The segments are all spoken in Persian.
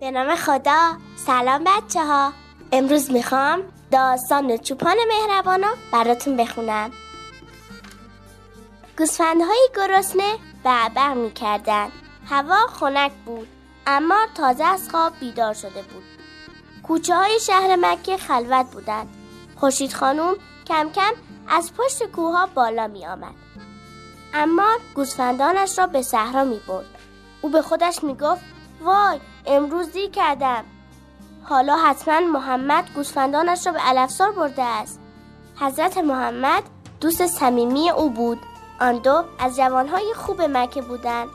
به نام خدا. سلام بچه ها امروز می‌خوام داستان چوپان مهربانو براتون بخونم. گوسفندهای گرسنه بعبع می‌کردن. هوا خنک بود اما تازه از خواب بیدار شده بود. کوچه های شهر مکه خلوت بودند. خوشید خانوم کم کم از پشت کوه بالا می آمد. اما گوسفندانش را به صحرا می برد. او به خودش می گفت وای امروز دیر کردم. حالا حتما محمد گوسفندانش را به علفزار برده است. حضرت محمد دوست صمیمی او بود. آن دو از جوانهای خوب مکه بودند.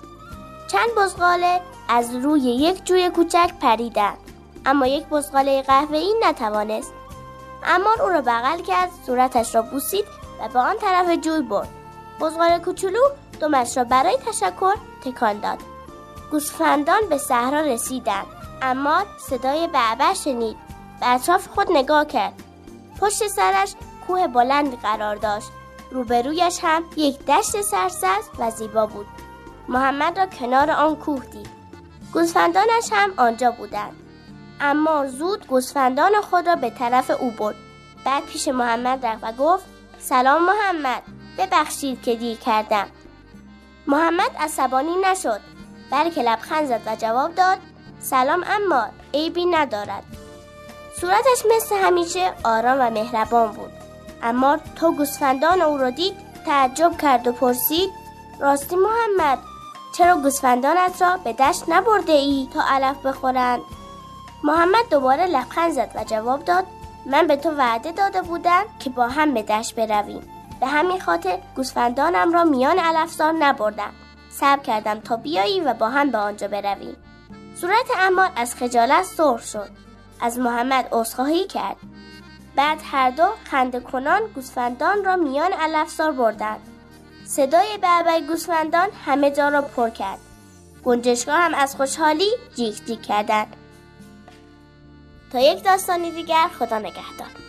چند بزغاله از روی یک جوی کوچک پریدند. اما یک بزغاله قهوه‌ای نتوانست. اما او را بغل کرد صورتش را بوسید و به آن طرف جوی برد. بزغال کوچولو دمش را برای تشکر تکان داد. گوسفندان به صحرا رسیدند. اما صدای بعبع شنید. به اطراف خود نگاه کرد. پشت سرش کوه بلندی قرار داشت. روبرویش هم یک دشت سرسبز و زیبا بود. محمد را کنار آن کوه دید. گوسفندانش هم آنجا بودند. اما زود گوسفندان خود را به طرف او برد. بعد پیش محمد رفت و گفت سلام محمد ببخشید که دیر کردم. محمد عصبانی نشد. بلکه لبخند زد و جواب داد سلام اما عیبی ندارد. صورتش مثل همیشه آرام و مهربان بود. اما تا گوسفندان او را دید تعجب کرد و پرسید راستی محمد چرا گوسفندانت را به دشت نبرده ای تا علف بخورند؟ محمد دوباره لبخند زد و جواب داد من به تو وعده داده بودم که با هم به دشت برویم. به همین خاطر گوسفندانم را میان علفزار نبردم. صبر کردم تا بیایی و با هم به آنجا برویم. صورت امار از خجالت سرخ شد. از محمد عذرخواهی کرد. بعد هر دو خنده کنان گوسفندان را میان علفزار بردند. صدای بعبع گوسفندان همه جا را پر کرد. گنجشگاه هم از خوشحالی جیک جیک کردند. تا یک داستانی دیگر خدا نگهدار.